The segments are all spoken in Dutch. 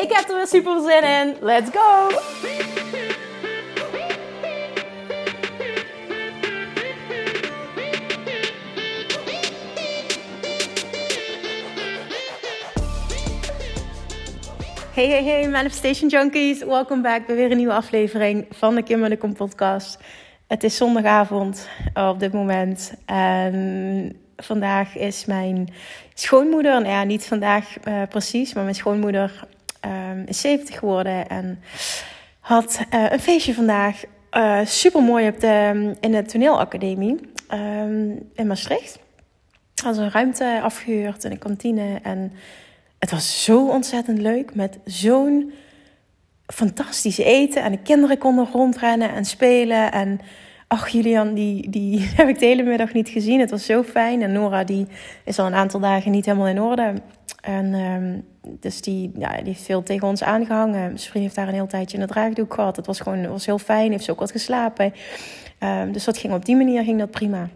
Ik heb er weer super zin in. Let's go! Hey, hey, hey, Manifestation Junkies. Welkom back bij weer een nieuwe aflevering van de Kim en de Kom podcast. Het is zondagavond op dit moment. En vandaag is mijn schoonmoeder, nou ja, niet vandaag uh, precies, maar mijn schoonmoeder um, is 70 geworden en had uh, een feestje vandaag. Uh, super mooi op de, in de toneelacademie um, in Maastricht. Had een ruimte afgehuurd in een kantine. En het was zo ontzettend leuk met zo'n fantastisch eten. En de kinderen konden rondrennen en spelen. En ach, Julian, die, die heb ik de hele middag niet gezien. Het was zo fijn. En Nora, die is al een aantal dagen niet helemaal in orde. En um, dus die, ja, die heeft veel tegen ons aangehangen. Mijn heeft daar een heel tijdje in het draagdoek gehad. Het was gewoon was heel fijn, heeft ze ook wat geslapen. Um, dus dat ging op die manier ging dat prima.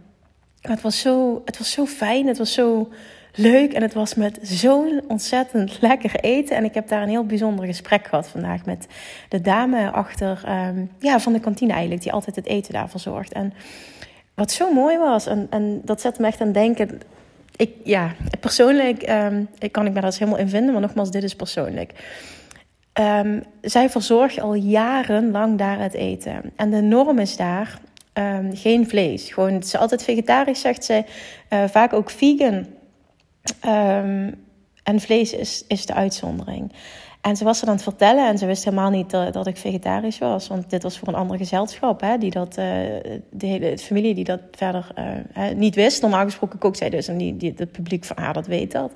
Het was zo, het was zo fijn, het was zo leuk en het was met zo'n ontzettend lekker eten. En ik heb daar een heel bijzonder gesprek gehad vandaag met de dame achter um, ja, van de kantine eigenlijk, die altijd het eten daarvoor zorgt. En wat zo mooi was, en, en dat zette me echt aan denken ik, ja, persoonlijk um, ik kan ik me daar eens helemaal in vinden, maar nogmaals, dit is persoonlijk. Um, zij verzorgt al jarenlang daar het eten. En de norm is daar geen vlees. Gewoon, het is altijd vegetarisch, zegt ze. Uh, vaak ook vegan. En vlees is, is de uitzondering. En ze was er aan het vertellen en ze wist helemaal niet dat, ik vegetarisch was. Want dit was voor een ander gezelschap, hè, die dat, uh, de hele familie die dat verder uh, niet wist. Normaal gesproken kookt zij dus en die, die, het publiek van haar dat weet dat.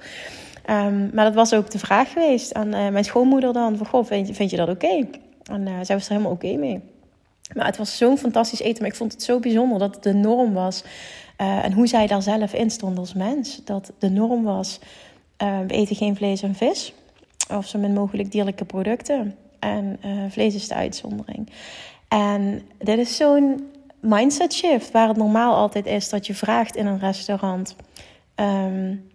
Um, maar dat was ook de vraag geweest aan uh, mijn schoonmoeder dan. Van, goh, vind, vind je dat oké? En zij was er helemaal oké mee. Maar het was zo'n fantastisch eten. Maar ik vond het zo bijzonder dat het de norm was. En hoe zij daar zelf in stond als mens. Dat de norm was, we eten geen vlees en vis of zo min mogelijk dierlijke producten. En uh, vlees is de uitzondering. En dit is zo'n mindset shift waar het normaal altijd is dat je vraagt in een restaurant. Um,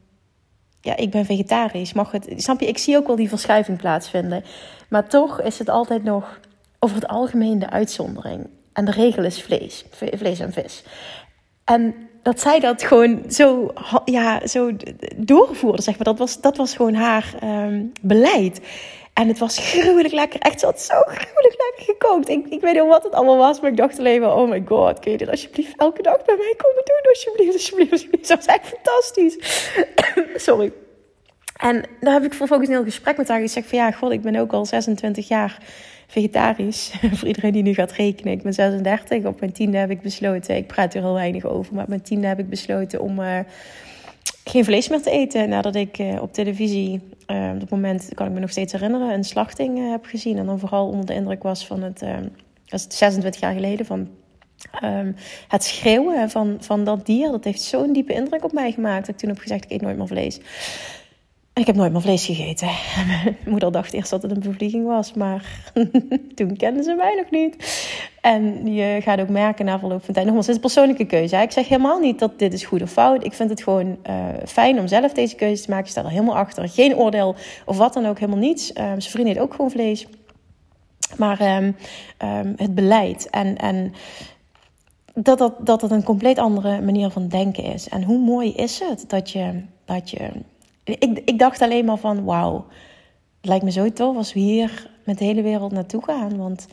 ja, ik ben vegetarisch. Mag het? Snap je? Ik zie ook wel die verschuiving plaatsvinden. Maar toch is het altijd nog over het algemeen de uitzondering. En de regel is vlees, vlees en vis. En dat zij dat gewoon zo, ja, zo doorvoerde, zeg maar. Dat was, dat was gewoon haar um, beleid. En het was gruwelijk lekker. Echt zo, zo gruwelijk lekker gekookt. Ik, ik weet niet wat het allemaal was, maar ik dacht alleen maar... Oh my god, kun je dit alsjeblieft elke dag bij mij komen doen? Alsjeblieft, alsjeblieft, alsjeblieft. Dat was echt fantastisch. Sorry. En daar heb ik vervolgens een heel gesprek met haar gezegd van... Ja, god, ik ben ook al 26 jaar vegetarisch. Voor iedereen die nu gaat rekenen. Ik ben 36. Op mijn tiende heb ik besloten. Ik praat er heel weinig over. Maar op mijn tiende heb ik besloten om uh, geen vlees meer te eten. Nadat ik uh, op televisie, uh, op dat moment kan ik me nog steeds herinneren, een slachting heb gezien. En dan vooral onder de indruk was van het. dat is 26 jaar geleden. Van um, het schreeuwen van, van dat dier. Dat heeft zo'n diepe indruk op mij gemaakt. Dat ik toen heb gezegd: ik eet nooit meer vlees. Ik heb nooit meer vlees gegeten. Mijn moeder dacht eerst dat het een bevlieging was, maar toen kenden ze mij nog niet. En je gaat ook merken na verloop van tijd. Nogmaals, het is een persoonlijke keuze. Ik zeg helemaal niet dat dit is goed of fout. Ik vind het gewoon uh, fijn om zelf deze keuze te maken. Ik sta er helemaal achter. Geen oordeel of wat dan ook, helemaal niets. Uh, zijn vriend eet ook gewoon vlees. Maar um, um, het beleid en, en dat, dat, dat het een compleet andere manier van denken is. En hoe mooi is het dat je, dat je ik, ik dacht alleen maar van, wauw, het lijkt me zo tof als we hier met de hele wereld naartoe gaan. Want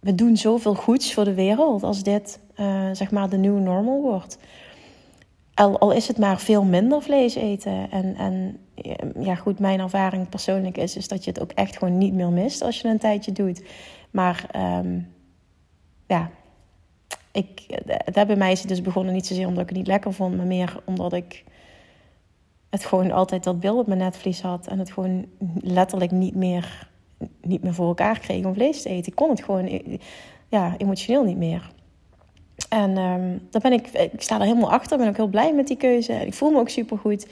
we doen zoveel goeds voor de wereld als dit, uh, zeg maar, de new normal wordt. Al, al, is het maar veel minder vlees eten. En, en ja, goed, mijn ervaring persoonlijk is, is dat je het ook echt gewoon niet meer mist als je een tijdje doet. Maar um, ja, ik, het bij mij is het dus begonnen niet zozeer omdat ik het niet lekker vond, maar meer omdat ik het gewoon altijd dat beeld op mijn netvlies had. En het gewoon letterlijk niet meer niet meer voor elkaar kreeg om vlees te eten. Ik kon het gewoon ja, emotioneel niet meer. En um, daar ben ik, ik sta er helemaal achter, ben ook heel blij met die keuze. Ik voel me ook super goed.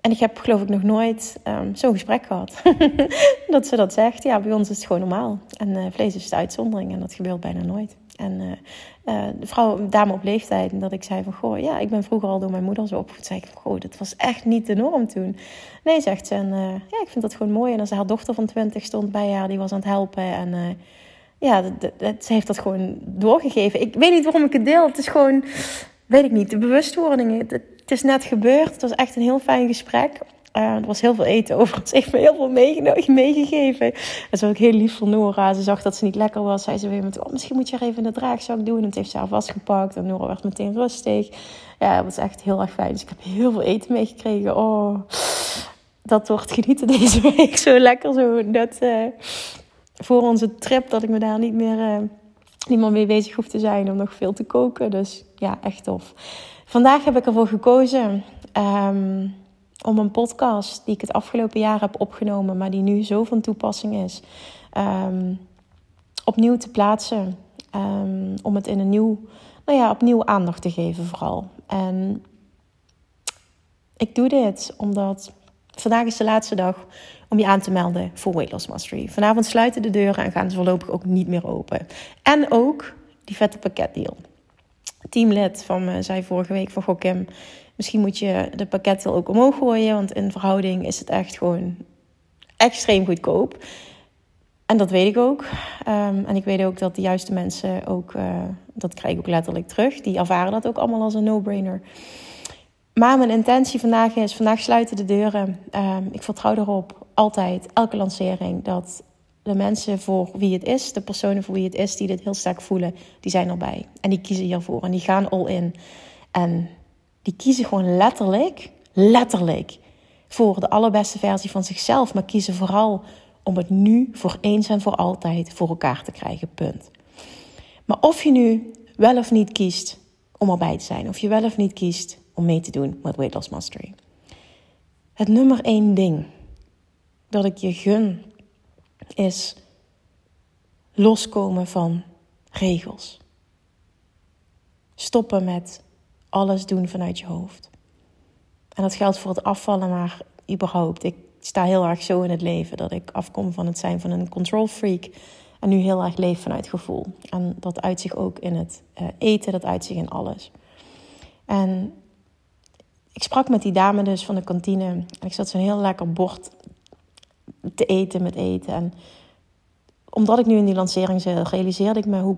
En ik heb geloof ik nog nooit um, zo'n gesprek gehad. dat ze dat zegt. Ja, bij ons is het gewoon normaal. En uh, vlees is de uitzondering en dat gebeurt bijna nooit. En uh, uh, de vrouw, dame op leeftijd, en dat ik zei van... Goh, ja, ik ben vroeger al door mijn moeder zo opgevoed. Zei ik van, goh, dat was echt niet de norm toen. Nee, zegt ze. En ja, ik vind dat gewoon mooi. En als haar dochter van 20 stond bij haar, die was aan het helpen. En ja, ze heeft dat gewoon doorgegeven. Ik weet niet waarom ik het deel. Het is gewoon, weet ik niet, de bewustwording. Het is net gebeurd. Het was echt een heel fijn gesprek. Uh, er was heel veel eten over. Ze heeft me heel veel meegegeven. Dat was ook heel lief voor Nora. Ze zag dat ze niet lekker was. Zei ze weer met, oh, misschien moet je er even in de draagzak doen. En het heeft ze haar vastgepakt. En Nora werd meteen rustig. Ja, het was echt heel erg fijn. Dus ik heb heel veel eten meegekregen. Oh, dat wordt genieten deze week. Zo lekker, zo net uh, voor onze trip. Dat ik me daar niet meer, uh, meer mee bezig hoef te zijn. Om nog veel te koken. Dus ja, echt tof. Vandaag heb ik ervoor gekozen um, om een podcast die ik het afgelopen jaar heb opgenomen, maar die nu zo van toepassing is, um, opnieuw te plaatsen. Um, om het in een nieuw, nou ja, opnieuw aandacht te geven vooral. En ik doe dit omdat vandaag is de laatste dag om je aan te melden voor Weight Loss Mastery. Vanavond sluiten de deuren en gaan ze voorlopig ook niet meer open. En ook die vette pakketdeal teamlid van me zei vorige week van... Goh Kim, misschien moet je de pakketten ook omhoog gooien. Want in verhouding is het echt gewoon extreem goedkoop. En dat weet ik ook. Um, en ik weet ook dat de juiste mensen ook... Uh, dat krijg ik ook letterlijk terug. Die ervaren dat ook allemaal als een no-brainer. Maar mijn intentie vandaag is... Vandaag sluiten de deuren. Um, ik vertrouw erop, altijd, elke lancering... dat de mensen voor wie het is, de personen voor wie het is, die dit heel sterk voelen, die zijn erbij. En die kiezen hiervoor en die gaan all in. En die kiezen gewoon letterlijk, letterlijk voor de allerbeste versie van zichzelf, maar kiezen vooral om het nu voor eens en voor altijd voor elkaar te krijgen. Punt. Maar of je nu wel of niet kiest om erbij te zijn, of je wel of niet kiest om mee te doen met Weight Loss Mastery. Het nummer één ding dat ik je gun is loskomen van regels. Stoppen met alles doen vanuit je hoofd. En dat geldt voor het afvallen, maar überhaupt. Ik sta heel erg zo in het leven dat ik afkom van het zijn van een control freak. En nu heel erg leef vanuit gevoel. En dat uit zich ook in het uh, eten, dat uit zich in alles. En ik sprak met die dame dus van de kantine. En ik zat zo'n heel lekker bord te eten met eten. En omdat ik nu in die lancering zit, realiseerde ik me hoe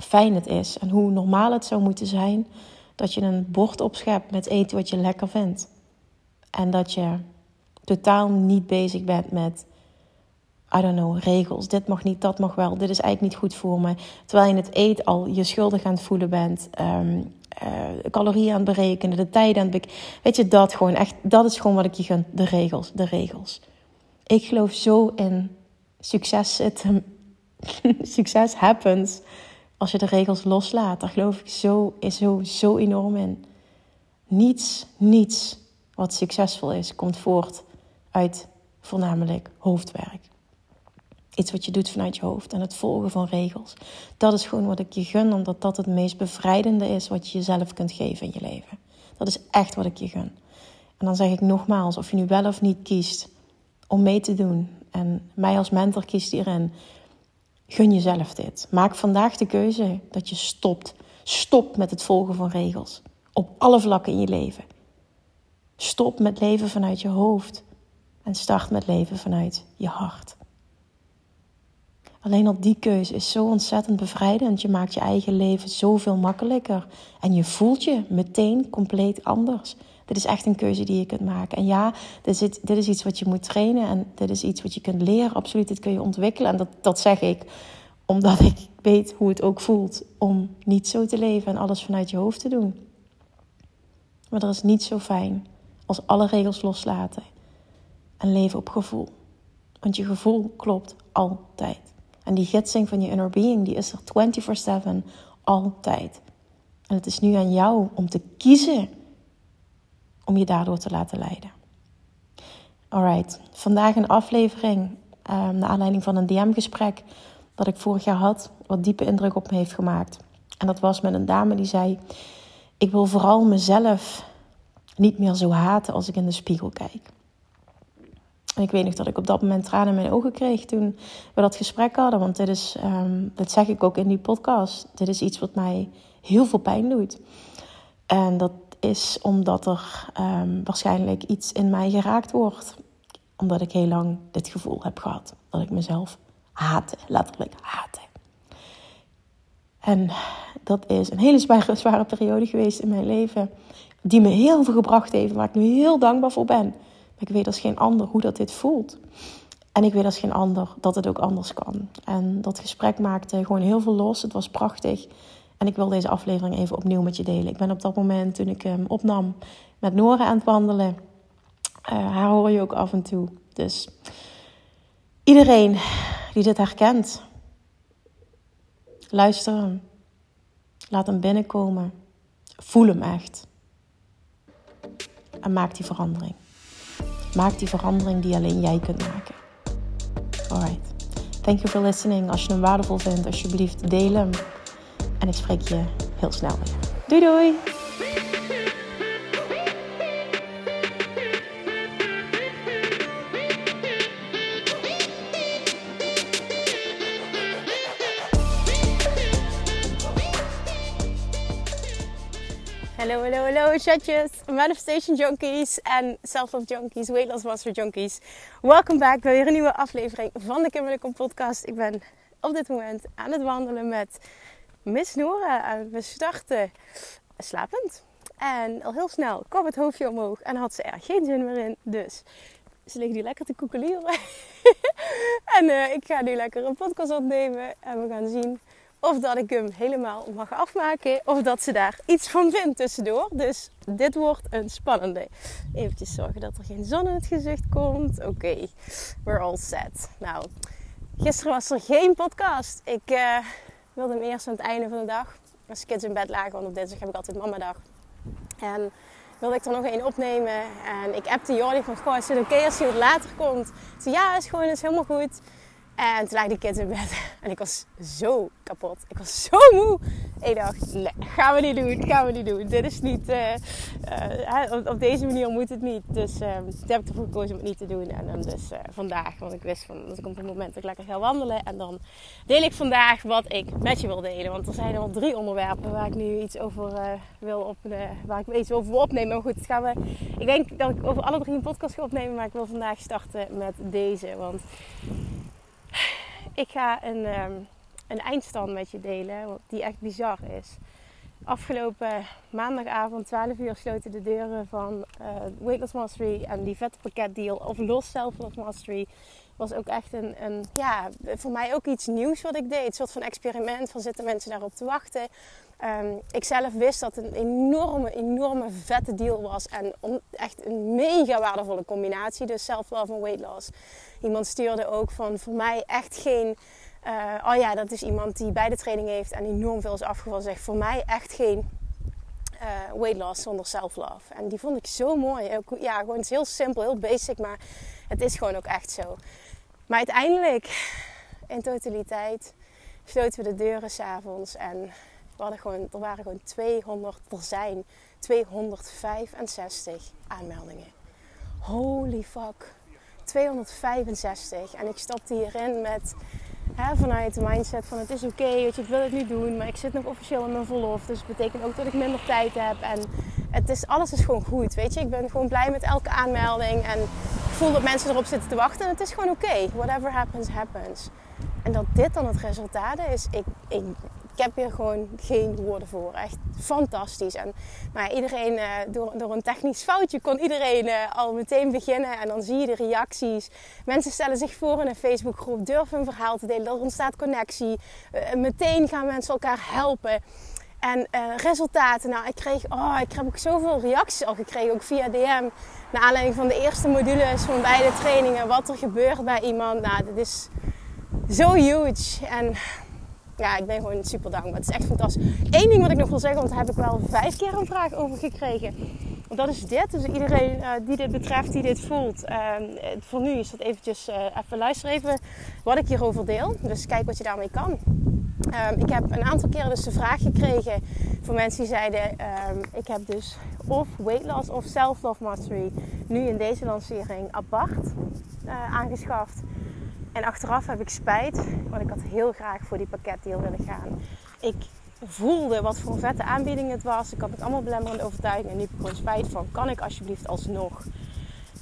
fijn het is en hoe normaal het zou moeten zijn dat je een bord opschept met eten wat je lekker vindt. En dat je totaal niet bezig bent met, I don't know, regels. Dit mag niet, dat mag wel. Dit is eigenlijk niet goed voor me. Terwijl je het eet al je schuldig aan het voelen bent. Um, calorieën aan het berekenen, de tijden aan het Weet je, dat gewoon echt, dat is gewoon wat ik je gun. De regels, de regels. Ik geloof zo in succes zitten. succes happens als je de regels loslaat. Daar geloof ik zo, zo, zo enorm in. Niets, niets wat succesvol is, komt voort uit voornamelijk hoofdwerk. Iets wat je doet vanuit je hoofd en het volgen van regels. Dat is gewoon wat ik je gun, omdat dat het meest bevrijdende is wat je jezelf kunt geven in je leven. Dat is echt wat ik je gun. En dan zeg ik nogmaals, of je nu wel of niet kiest om mee te doen en mij als mentor kiest hierin, gun jezelf dit. Maak vandaag de keuze dat je stopt. Stop met het volgen van regels. Op alle vlakken in je leven. Stop met leven vanuit je hoofd en start met leven vanuit je hart. Alleen al die keuze is zo ontzettend bevrijdend. Je maakt je eigen leven zoveel makkelijker. En je voelt je meteen compleet anders. Dit is echt een keuze die je kunt maken. En ja, dit is, dit is iets wat je moet trainen. En dit is iets wat je kunt leren. Absoluut, dit kun je ontwikkelen. En dat, dat zeg ik omdat ik weet hoe het ook voelt om niet zo te leven en alles vanuit je hoofd te doen. Maar dat is niet zo fijn als alle regels loslaten en leven op gevoel. Want je gevoel klopt altijd. En die gidsing van je inner being, die is er 24/7 altijd. En het is nu aan jou om te kiezen om je daardoor te laten leiden. Alright, vandaag een aflevering Um, naar aanleiding van een DM-gesprek dat ik vorig jaar had, wat diepe indruk op me heeft gemaakt. En dat was met een dame die zei: Ik wil vooral mezelf niet meer zo haten als ik in de spiegel kijk. En ik weet nog dat ik op dat moment tranen in mijn ogen kreeg toen we dat gesprek hadden. Want dit is, um, dat zeg ik ook in die podcast, dit is iets wat mij heel veel pijn doet. En dat is omdat er um, waarschijnlijk iets in mij geraakt wordt. Omdat ik heel lang dit gevoel heb gehad. Dat ik mezelf haatte, letterlijk haatte. En dat is een hele zware, zware periode geweest in mijn leven. Die me heel veel gebracht heeft, waar ik nu heel dankbaar voor ben. Maar ik weet als geen ander hoe dat dit voelt. En ik weet als geen ander dat het ook anders kan. En dat gesprek maakte gewoon heel veel los. Het was prachtig. En ik wil deze aflevering even opnieuw met je delen. Ik ben op dat moment, toen ik hem opnam, met Nora aan het wandelen. Uh, haar hoor je ook af en toe. Dus iedereen die dit herkent, luister hem. Laat hem binnenkomen. Voel hem echt. En maak die verandering. Maak die verandering die alleen jij kunt maken. Alright. Thank you for listening. Als je hem waardevol vindt, alsjeblieft deel hem. En ik spreek je heel snel weer. Doei doei! Hallo, hallo, hallo, chatjes, manifestation junkies en self-love junkies, weight loss master junkies. Welkom back bij weer een nieuwe aflevering van de Kimberly podcast. Ik ben op dit moment aan het wandelen met Miss. En we starten slapend. En al heel snel kwam het hoofdje omhoog en had ze er geen zin meer in. Dus ze liggen nu lekker te koekelieren. en uh, ik ga nu lekker een podcast opnemen en we gaan zien of dat ik hem helemaal mag afmaken. Of dat ze daar iets van vindt tussendoor. Dus dit wordt een spannende. Even zorgen dat er geen zon in het gezicht komt. Oké, we're all set. Nou, gisteren was er geen podcast. Ik uh, wilde hem eerst aan het einde van de dag. Als kids in bed lagen. Want op dinsdag heb ik altijd mamadag. En wilde ik er nog één opnemen. En ik appte Jordi van, goh, is het oké als hij wat later komt? Ze ja, is gewoon, is helemaal goed. En toen lag die kind in bed. En ik was zo kapot. Ik was zo moe. Ik dacht, nee, gaan we niet doen. Gaan we niet doen. Dit is niet... Uh, uh, op, op, deze manier moet het niet. Dus uh, heb ik ervoor gekozen om het niet te doen. En dan dus vandaag. Want ik wist van, dat op het moment dat ik lekker ga wandelen. En dan deel ik vandaag wat ik met je wil delen. Want er zijn al drie onderwerpen waar ik nu iets over wil opnemen. Waar ik iets over wil opnemen. Maar goed, gaan we... Ik denk dat ik over alle drie een podcast ga opnemen. Maar ik wil vandaag starten met deze. Want ik ga een, um, een eindstand met je delen, die echt bizar is. Afgelopen maandagavond, 12 uur, sloten de deuren van uh, Mastery en die vette deal of Los Self Love Mastery. Was ook echt een, een, ja, voor mij ook iets nieuws wat ik deed. Een soort van experiment van zitten mensen daarop te wachten. Um, ik zelf wist dat het een enorme, enorme vette deal was. En echt een mega waardevolle combinatie. Dus self-love en weight loss. Iemand stuurde ook van voor mij echt geen. Uh, oh ja, dat is iemand die bij de training heeft en enorm veel is afgevallen. Zegt voor mij echt geen uh, weight loss zonder self-love. En die vond ik zo mooi. Ja, gewoon het is heel simpel, heel basic, maar het is gewoon ook echt zo. Maar uiteindelijk, in totaliteit, sloten we de deuren s'avonds en we hadden gewoon, er waren gewoon 200, er zijn 265 aanmeldingen. Holy fuck. 265. En ik stapte hierin met hè, vanuit de mindset van het is oké, okay, ik wil het niet doen, maar ik zit nog officieel in mijn verlof. Dus het betekent ook dat ik minder tijd heb. En het is, alles is gewoon goed, weet je. Ik ben gewoon blij met elke aanmelding. En ik voel dat mensen erop zitten te wachten. En het is gewoon oké. Whatever happens, happens. En dat dit dan het resultaat is, ik, ik heb hier gewoon geen woorden voor. Echt fantastisch. En maar iedereen, uh, door, door een technisch foutje, kon iedereen uh, al meteen beginnen. En dan zie je de reacties. Mensen stellen zich voor in een Facebookgroep, durven een verhaal te delen. Er ontstaat connectie. Uh, meteen gaan mensen elkaar helpen. En resultaten, nou, ik kreeg, oh, ik heb ook zoveel reacties al gekregen, ook via DM. Naar aanleiding van de eerste modules van beide trainingen, wat er gebeurt bij iemand. Nou, dit is zo huge. En ja, ik ben gewoon super dankbaar. Het is echt fantastisch. Eén ding wat ik nog wil zeggen, want daar heb ik wel vijf keer een vraag over gekregen. Want dat is dit. Dus iedereen die dit betreft, die dit voelt. Ehm, voor nu is dat eventjes, even luisteren wat ik hierover deel. Dus kijk wat je daarmee kan. Ehm, ik heb een aantal keren dus de vraag gekregen voor mensen die zeiden: ehm, Ik heb dus of weight loss of self-love mastery nu in deze lancering apart uh, aangeschaft. En achteraf heb ik spijt, want ik had heel graag voor die pakketdeal willen gaan. Ik voelde wat voor een vette aanbieding het was. Ik had het allemaal belemmerende overtuiging en nu heb ik gewoon spijt van: kan ik alsjeblieft alsnog?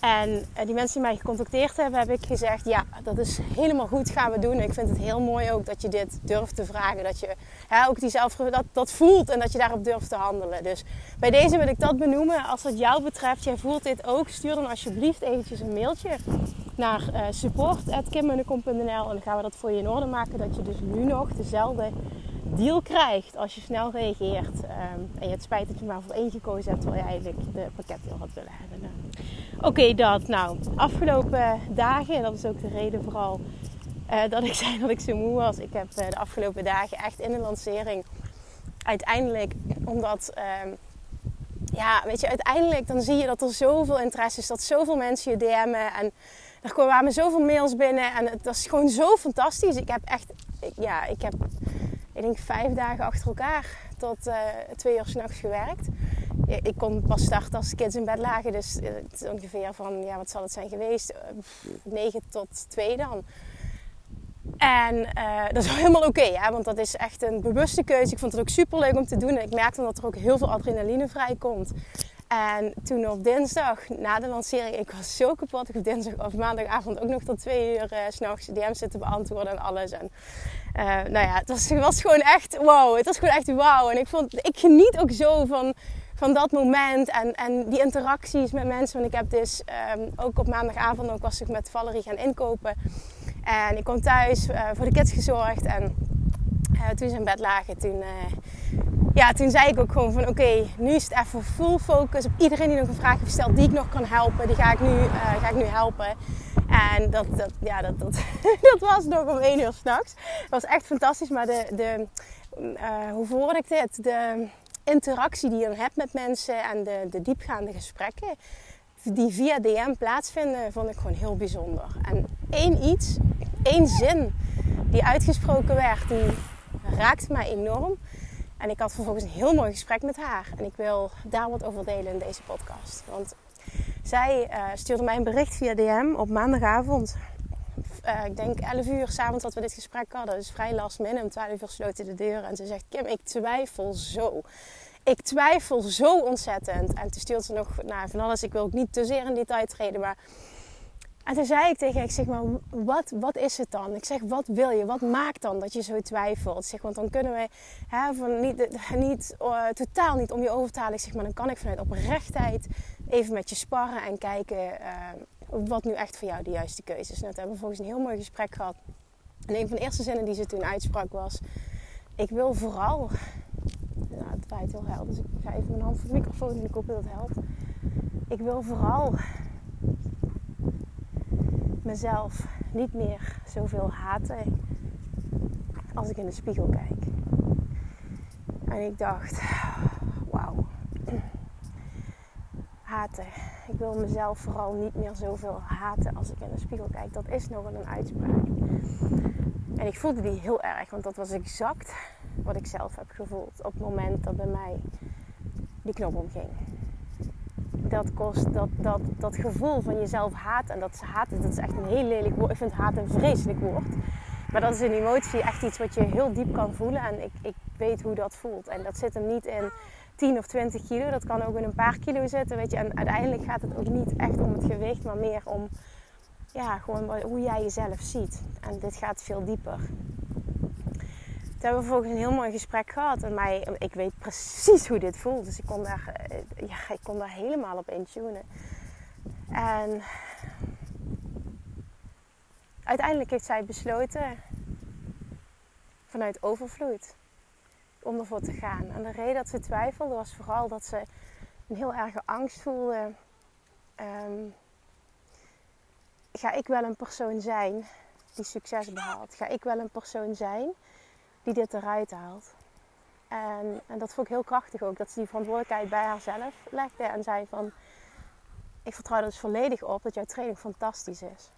En eh, die mensen die mij gecontacteerd hebben, heb ik gezegd: ja, dat is helemaal goed, gaan we doen. ik vind het heel mooi ook dat je dit durft te vragen. Dat je hè, ook die zelf, dat, dat voelt en dat je daarop durft te handelen. Dus bij deze wil ik dat benoemen. Als het jou betreft, jij voelt dit ook, stuur dan alsjeblieft eventjes een mailtje naar uh, en dan gaan we dat voor je in orde maken. Dat je dus nu nog dezelfde deal krijgt als je snel reageert. Um, en je het spijt dat je maar voor één gekozen hebt terwijl je eigenlijk de pakketdeal had willen hebben. Oké, dat. Nou, afgelopen dagen, en dat is ook de reden vooral uh, dat ik zei dat ik zo moe was. Ik heb uh, de afgelopen dagen echt in de lancering uiteindelijk, omdat, uh, ja, weet je, uiteindelijk dan zie je dat er zoveel interesse is, dat zoveel mensen je DM'en en er kwamen zoveel mails binnen en het was gewoon zo fantastisch. Ik heb echt, ja, ik heb, ik denk vijf dagen achter elkaar tot uh, twee uur s'nachts gewerkt ik kon pas starten als de kids in bed lagen. Dus eh, ongeveer van, ja, wat zal het zijn geweest? 9 eh, tot 2 dan. En dat is wel helemaal oké, want dat is echt een bewuste keuze. Ik vond het ook super leuk om te doen. En ik merkte dat er ook heel veel adrenaline vrijkomt. En toen op dinsdag, na de lancering, ik was zo kapot. Ik heb dinsdag of maandagavond ook nog tot twee uur uh, s'nachts DM's zitten beantwoorden en alles. En uh, nou ja, het was, gewoon echt wow. Het was gewoon echt wauw. En ik, vond, ik geniet ook zo van van dat moment en, en die interacties met mensen. Want ik heb dus um, ook op maandagavond ook was ik met Valerie gaan inkopen. En ik kwam thuis, uh, voor de kids gezorgd. En toen ze in bed lagen, toen, ja, toen zei ik ook gewoon van oké, nu is het even full focus op iedereen die nog een vraag heeft gesteld die ik nog kan helpen. Die ga ik nu, ga ik nu helpen. En dat, dat, ja, dat, dat, dat was nog om één uur s'nachts. Het was echt fantastisch, maar de, de, hoe voelde ik dit? De, interactie die je dan hebt met mensen en de, de diepgaande gesprekken die via DM plaatsvinden, vond ik gewoon heel bijzonder. En één iets, één zin die uitgesproken werd, die raakte mij enorm. En ik had vervolgens een heel mooi gesprek met haar. En ik wil daar wat over delen in deze podcast. Want zij uh, stuurde mij een bericht via DM op maandagavond. Uh, ik denk 11 uur s'avonds dat we dit gesprek hadden. Dus vrij last minute. Om 12 uur sloten de deur. En ze zegt: Kim, ik twijfel zo ik twijfel zo ontzettend. En toen stuurde ze nog nou, van alles. Ik wil ook niet te zeer in detail treden, maar... En toen zei ik tegen ik zeg maar, wat, wat is het dan? Ik zeg, wat wil je? Wat maakt dan dat je zo twijfelt? Zeg, want dan kunnen we hè, van niet, niet, uh, totaal niet om je over. Ik zeg, maar dan kan ik vanuit oprechtheid even met je sparren en kijken uh, wat nu echt voor jou de juiste keuze is. Nou, we hebben vervolgens een heel mooi gesprek gehad. En een van de eerste zinnen die ze toen uitsprak was: Ik wil vooral nou, het waait heel helder, dus ik ga even mijn hand voor de microfoon en ik hoop dat helpt. Ik wil vooral mezelf niet meer zoveel haten als ik in de spiegel kijk. En ik dacht, wauw. Haten. Ik wil mezelf vooral niet meer zoveel haten als ik in de spiegel kijk. Dat is nog een uitspraak. En ik voelde die heel erg, want dat was exact wat ik zelf heb gevoeld op het moment dat bij mij die knop omging. Dat kost dat, dat, dat gevoel van jezelf haat. En dat is haat, dat is echt een heel lelijk woord. Ik vind haat een vreselijk woord. Maar dat is een emotie, echt iets wat je heel diep kan voelen. En ik, ik weet hoe dat voelt. En dat zit hem niet in 10 of 20 kilo. Dat kan ook in een paar kilo zitten. Weet je. En uiteindelijk gaat het ook niet echt om het gewicht, maar meer om ja, gewoon hoe jij jezelf ziet. En dit gaat veel dieper. Toen hebben we vervolgens een heel mooi gesprek gehad. En mij, ik weet precies hoe dit voelt. Dus ik kon daar, eh, ja, ik kon daar helemaal op intunen. En uiteindelijk heeft zij besloten vanuit overvloed om ervoor te gaan. En de reden dat ze twijfelde was vooral dat ze een heel erge angst voelde. Ehm, ga ik wel een persoon zijn die succes behaalt? Ga ik wel een persoon zijn die dit eruit haalt. En, en dat vond ik heel krachtig ook, dat ze die verantwoordelijkheid bij haarzelf legde en zei van, ik vertrouw er dus volledig op dat jouw training fantastisch is.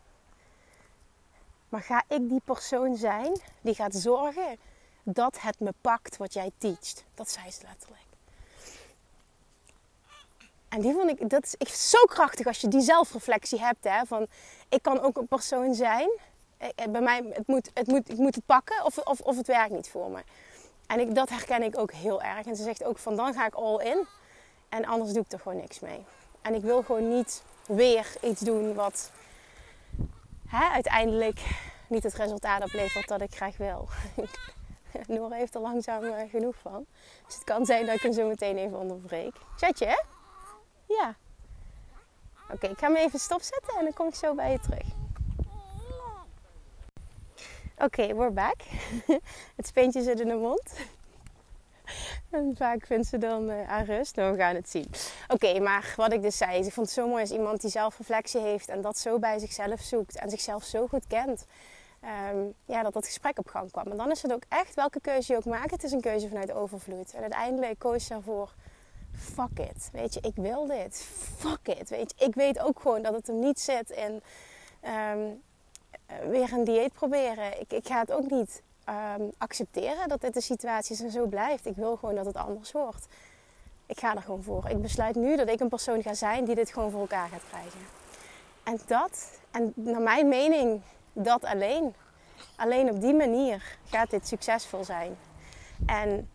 Maar ga ik die persoon zijn die gaat zorgen dat het me pakt wat jij teacht? Dat zei ze letterlijk. En die vond ik, dat is, ik, zo krachtig als je die zelfreflectie hebt. Hè, van, ik kan ook een persoon zijn. Eh, eh, bij mij, het moet, het moet, ik moet het pakken of, of, of het werkt niet voor me. En ik, dat herken ik ook heel erg. En ze zegt ook van, dan ga ik all in. En anders doe ik er gewoon niks mee. En ik wil gewoon niet weer iets doen wat hè, uiteindelijk niet het resultaat oplevert dat ik graag wil. Noor heeft er langzaam uh, genoeg van. Dus het kan zijn dat ik hem zo meteen even onderbreek. Chatje? Ja. Oké, ik ga hem even stopzetten en dan kom ik zo bij je terug. Oké, we're back. het speentje zit in de mond. En vaak vindt ze dan uh, aan rust. Nou, we gaan het zien. Oké, maar wat ik dus zei. Ik vond het zo mooi als iemand die zelfreflectie heeft. En dat zo bij zichzelf zoekt. En zichzelf zo goed kent. Um, ja, dat dat gesprek op gang kwam. En dan is het ook echt welke keuze je ook maakt. Het is een keuze vanuit overvloed. En uiteindelijk koos je ervoor fuck it. Weet je, ik wil dit. Fuck it. Weet je, ik weet ook gewoon dat het hem niet zit in um, weer een dieet proberen. Ik, ik ga het ook niet um, accepteren dat dit de situatie is en zo blijft. Ik wil gewoon dat het anders wordt. Ik ga er gewoon voor. Ik besluit nu dat ik een persoon ga zijn die dit gewoon voor elkaar gaat krijgen. En dat, en naar mijn mening, dat alleen. Alleen op die manier gaat dit succesvol zijn. En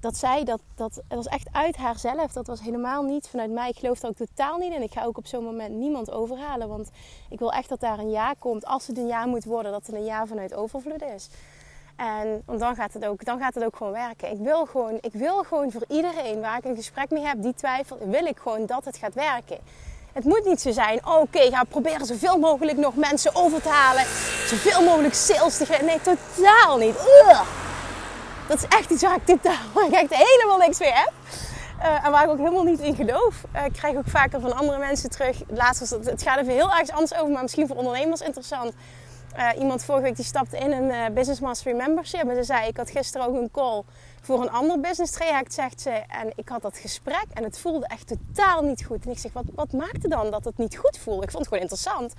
dat zij, dat, dat was echt uit haarzelf. Dat was helemaal niet vanuit mij. Ik geloof er ook totaal niet in. Ik ga ook op zo'n moment niemand overhalen. Want ik wil echt dat daar een ja komt. Als het een ja moet worden, dat het een ja vanuit overvloed is. En want dan, gaat het ook, dan gaat het ook gewoon werken. Ik wil gewoon, ik wil gewoon voor iedereen waar ik een gesprek mee heb, die twijfelt, wil ik gewoon dat het gaat werken. Het moet niet zo zijn, oh, oké, ga proberen zoveel mogelijk nog mensen over te halen. Zoveel mogelijk sales te geven. Nee, totaal niet. Dat is echt iets waar ik totaal waar ik echt helemaal niks mee heb. Uh, en waar ik ook helemaal niet in geloof. Uh, ik krijg ook vaker van andere mensen terug. Laatst was het, het gaat even heel erg anders over, maar misschien voor ondernemers interessant. Uh, iemand vorige week die stapte in een Business Mastery membership. En ze zei, ik had gisteren ook een call voor een ander business traject, zegt ze. En ik had dat gesprek en het voelde echt totaal niet goed. En ik zeg, wat, wat maakte dan dat het niet goed voelde? Ik vond het gewoon interessant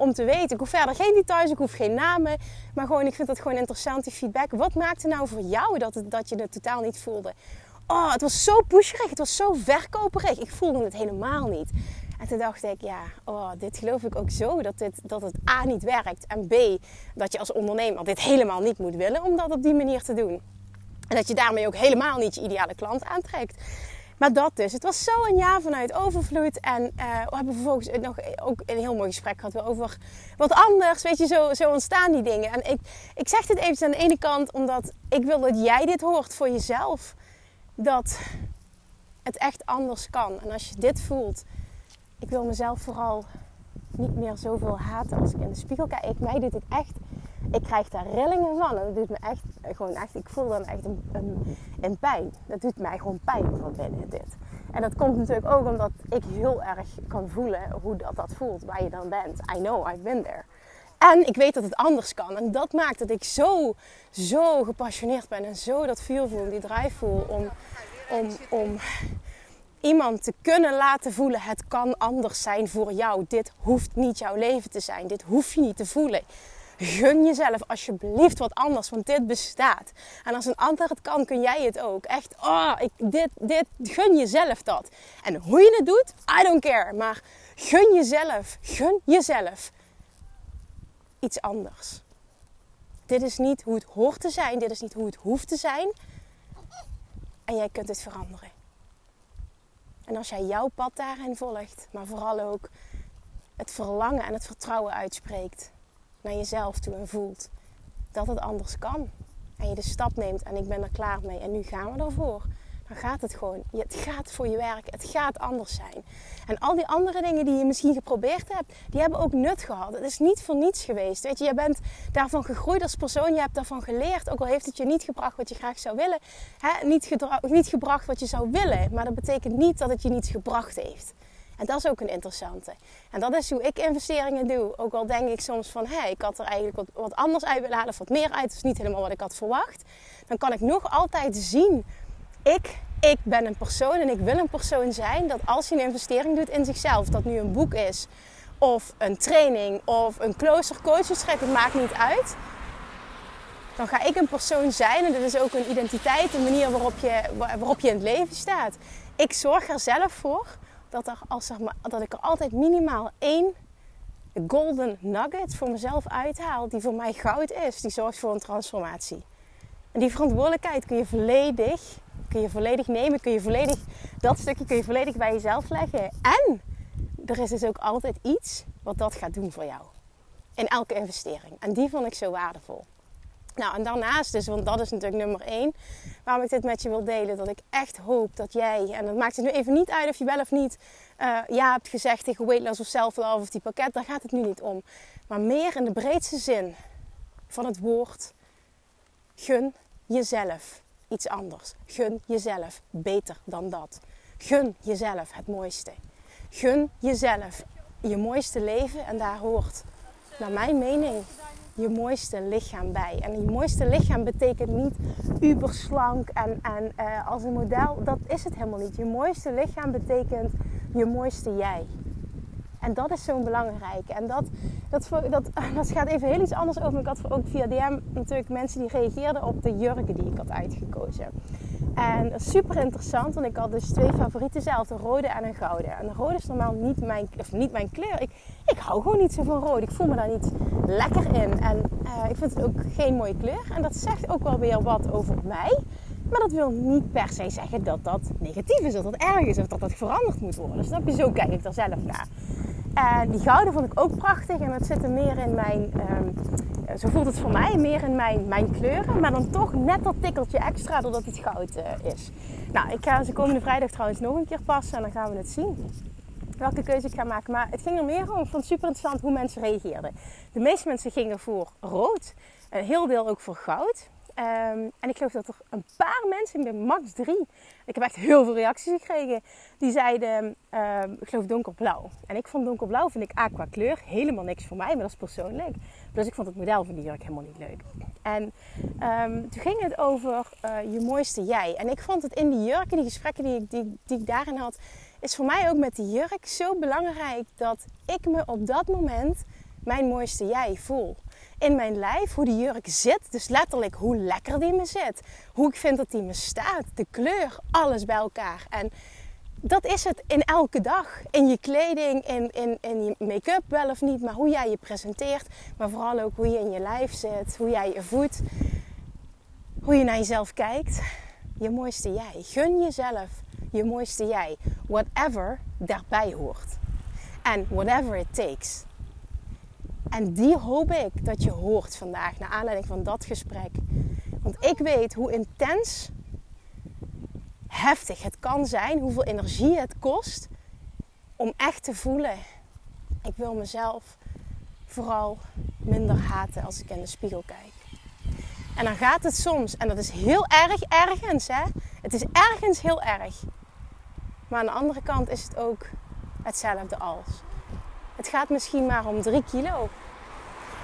om te weten. Ik hoef verder geen details, ik hoef geen namen. Maar gewoon, ik vind het gewoon interessant, die feedback. Wat maakte nou voor jou dat, het, dat je het totaal niet voelde? Oh, het was zo pusherig, het was zo verkoperig. Ik voelde het helemaal niet. En toen dacht ik, ja, oh, dit geloof ik ook zo. Dat, dit, dat het A niet werkt. En B, dat je als ondernemer dit helemaal niet moet willen om dat op die manier te doen. En dat je daarmee ook helemaal niet je ideale klant aantrekt. Maar dat dus. Het was zo een jaar vanuit overvloed. En uh, we hebben vervolgens nog ook een heel mooi gesprek gehad over wat anders. Weet je, zo, zo ontstaan die dingen. En ik, ik zeg dit even aan de ene kant omdat ik wil dat jij dit hoort voor jezelf. Dat het echt anders kan. En als je dit voelt, ik wil mezelf vooral niet meer zoveel haten als ik in de spiegel kijk. Mij doet het echt ik krijg daar rillingen van. En dat doet me echt, gewoon echt, ik voel dan echt een, een, pijn. Dat doet mij gewoon pijn van binnen dit. En dat komt natuurlijk ook omdat ik heel erg kan voelen hoe dat, dat voelt, waar je dan bent. I know, I've been there. En ik weet dat het anders kan. En dat maakt dat ik zo, zo gepassioneerd ben en zo dat vuur voel, die drive voel om, om, om iemand te kunnen laten voelen: het kan anders zijn voor jou. Dit hoeft niet jouw leven te zijn. Dit hoef je niet te voelen. Gun jezelf alsjeblieft wat anders, want dit bestaat. En als een ander het kan, kun jij het ook. Echt, oh, ik, dit, dit, gun jezelf dat. En hoe je het doet, I don't care. Maar gun jezelf, gun jezelf iets anders. Dit is niet hoe het hoort te zijn, dit is niet hoe het hoeft te zijn. En jij kunt het veranderen. En als jij jouw pad daarin volgt, maar vooral ook het verlangen en het vertrouwen uitspreekt naar jezelf toe en voelt dat het anders kan. En je de stap neemt en ik ben er klaar mee en nu gaan we ervoor. Dan gaat het gewoon. Het gaat voor je werk. Het gaat anders zijn. En al die andere dingen die je misschien geprobeerd hebt, die hebben ook nut gehad. Het is niet voor niets geweest. Weet je, je bent daarvan gegroeid als persoon. Je hebt daarvan geleerd. Ook al heeft het je niet gebracht wat je graag zou willen. Hè? Niet, niet gebracht wat je zou willen. Maar dat betekent niet dat het je niets gebracht heeft. En dat is ook een interessante. En dat is hoe ik investeringen doe. Ook al denk ik soms van, hé, ik had er eigenlijk wat, wat anders uit willen halen of wat meer uit. Is niet helemaal wat ik had verwacht. Dan kan ik nog altijd zien, ik, ik ben een persoon en ik wil een persoon zijn dat als je een investering doet in zichzelf, dat nu een boek is of een training of een kloostercoachingstraject, het maakt niet uit. Dan ga ik een persoon zijn en dat is ook een identiteit, een manier waarop je, waarop je in het leven staat. Ik zorg er zelf voor dat, als zeg maar, dat ik er altijd minimaal één golden nugget voor mezelf uithaal, die voor mij goud is. Die zorgt voor een transformatie. En die verantwoordelijkheid kun je volledig, kun je volledig nemen, kun je volledig, dat stukje kun je volledig bij jezelf leggen. En er is dus ook altijd iets wat dat gaat doen voor jou. In elke investering. En die vond ik zo waardevol. Nou, en daarnaast dus, want dat is natuurlijk nummer één, waarom ik dit met je wil delen, dat ik echt hoop dat jij, en dat maakt het nu even niet uit of je wel of niet uh, ja hebt gezegd tegen weight loss of self-love of die pakket, daar gaat het nu niet om. Maar meer in de breedste zin van het woord, gun jezelf iets anders. Gun jezelf beter dan dat. Gun jezelf het mooiste. Gun jezelf je mooiste leven en daar hoort, naar mijn mening, je mooiste lichaam bij. En je mooiste lichaam betekent niet uberslank en, en uh, als een model. Dat is het helemaal niet. Je mooiste lichaam betekent je mooiste jij. En dat is zo'n belangrijk. En dat, dat, dat, dat gaat even heel iets anders over. Ik had ook via DM natuurlijk mensen die reageerden op de jurken die ik had uitgekozen. En super interessant, want ik had dus twee favorieten zelf, een rode en een gouden. En de rode is normaal niet mijn, of niet mijn kleur. Ik, ik hou gewoon niet zo van rood. Ik voel me daar niet lekker in. En uh, ik vind het ook geen mooie kleur. En dat zegt ook wel weer wat over mij. Maar dat wil niet per se zeggen dat dat negatief is, of dat erg is, of dat dat veranderd moet worden. Snap je? Zo kijk ik er zelf naar. En die gouden vond ik ook prachtig. En dat zit er meer in mijn, um, zo voelt het voor mij, meer in mijn, mijn kleuren. Maar dan toch net dat tikkeltje extra doordat het goud uh, is. Nou, ik ga ze komende vrijdag trouwens nog een keer passen en dan gaan we het zien. Welke keuze ik ga maken. Maar het ging er meer om. Ik vond het super interessant hoe mensen reageerden. De meeste mensen gingen voor rood. Een heel deel ook voor goud. Um, en ik geloof dat er een paar mensen, ben max drie, ik heb echt heel veel reacties gekregen, die zeiden, um, ik geloof donkerblauw. En ik vond donkerblauw, vind ik aqua kleur, helemaal niks voor mij, maar dat is persoonlijk. Dus ik vond het model van die jurk helemaal niet leuk. En um, toen ging het over uh, je mooiste jij. En ik vond het in die jurk, in die gesprekken die ik, die, die ik daarin had, is voor mij ook met die jurk zo belangrijk dat ik me op dat moment mijn mooiste jij voel in mijn lijf, hoe die jurk zit. Dus letterlijk hoe lekker die me zit. Hoe ik vind dat die me staat. De kleur, alles bij elkaar. En dat is het in elke dag. In je kleding, in, in, in je make-up wel of niet. Maar hoe jij je presenteert. Maar vooral ook hoe je in je lijf zit. Hoe jij je voedt. Hoe je naar jezelf kijkt. Je mooiste jij. Gun jezelf je mooiste jij. Whatever daarbij hoort. En whatever it takes. En die hoop ik dat je hoort vandaag, naar aanleiding van dat gesprek. Want ik weet hoe intens heftig het kan zijn, hoeveel energie het kost om echt te voelen. Ik wil mezelf vooral minder haten als ik in de spiegel kijk. En dan gaat het soms, en dat is heel erg ergens, hè? Het is ergens heel erg. Maar aan de andere kant is het ook hetzelfde als. Het gaat misschien maar om 3 kilo.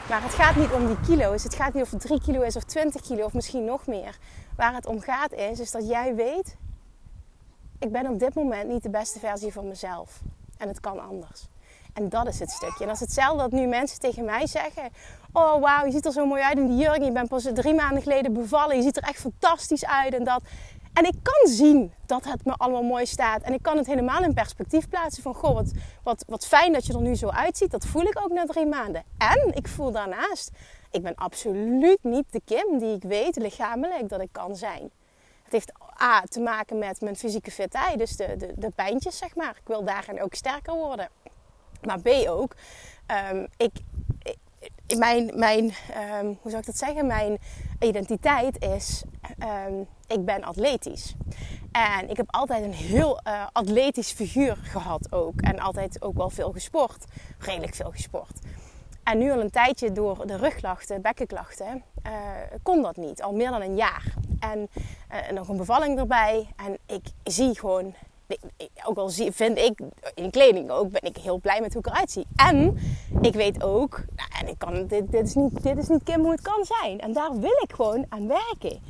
Maar het gaat niet om die kilo's. Het gaat niet of het 3 kilo is of 20 kilo of misschien nog meer. Waar het om gaat is, is dat jij weet... Ik ben op dit moment niet de beste versie van mezelf. En het kan anders. En dat is het stukje. En dat is hetzelfde dat nu mensen tegen mij zeggen... Oh, wauw, je ziet er zo mooi uit in die jurk. Je bent pas drie maanden geleden bevallen. Je ziet er echt fantastisch uit en dat. En ik kan zien dat het me allemaal mooi staat. En ik kan het helemaal in perspectief plaatsen van... Goh, wat, wat, fijn dat je er nu zo uitziet. Dat voel ik ook na drie maanden. En ik voel daarnaast... Ik ben absoluut niet de Kim die ik weet lichamelijk dat ik kan zijn. Het heeft A te maken met mijn fysieke fitheid. Dus de, de, de pijntjes, zeg maar. Ik wil daarin ook sterker worden. Maar B ook... Um, ik, mijn, mijn um, hoe zou ik dat zeggen? Mijn identiteit is, um, ik ben atletisch. En ik heb altijd een heel uh, atletisch figuur gehad ook. En altijd ook wel veel gesport. Redelijk veel gesport. En nu al een tijdje door de rugklachten, bekkenklachten, uh, kon dat niet. Al meer dan een jaar. En uh, nog een bevalling erbij. En ik zie gewoon ook al vind ik in kleding ook, ben ik heel blij met hoe ik eruit zie. En ik weet ook, nou, en ik kan, dit, dit, is niet, dit is niet Kim hoe het kan zijn. En daar wil ik gewoon aan werken.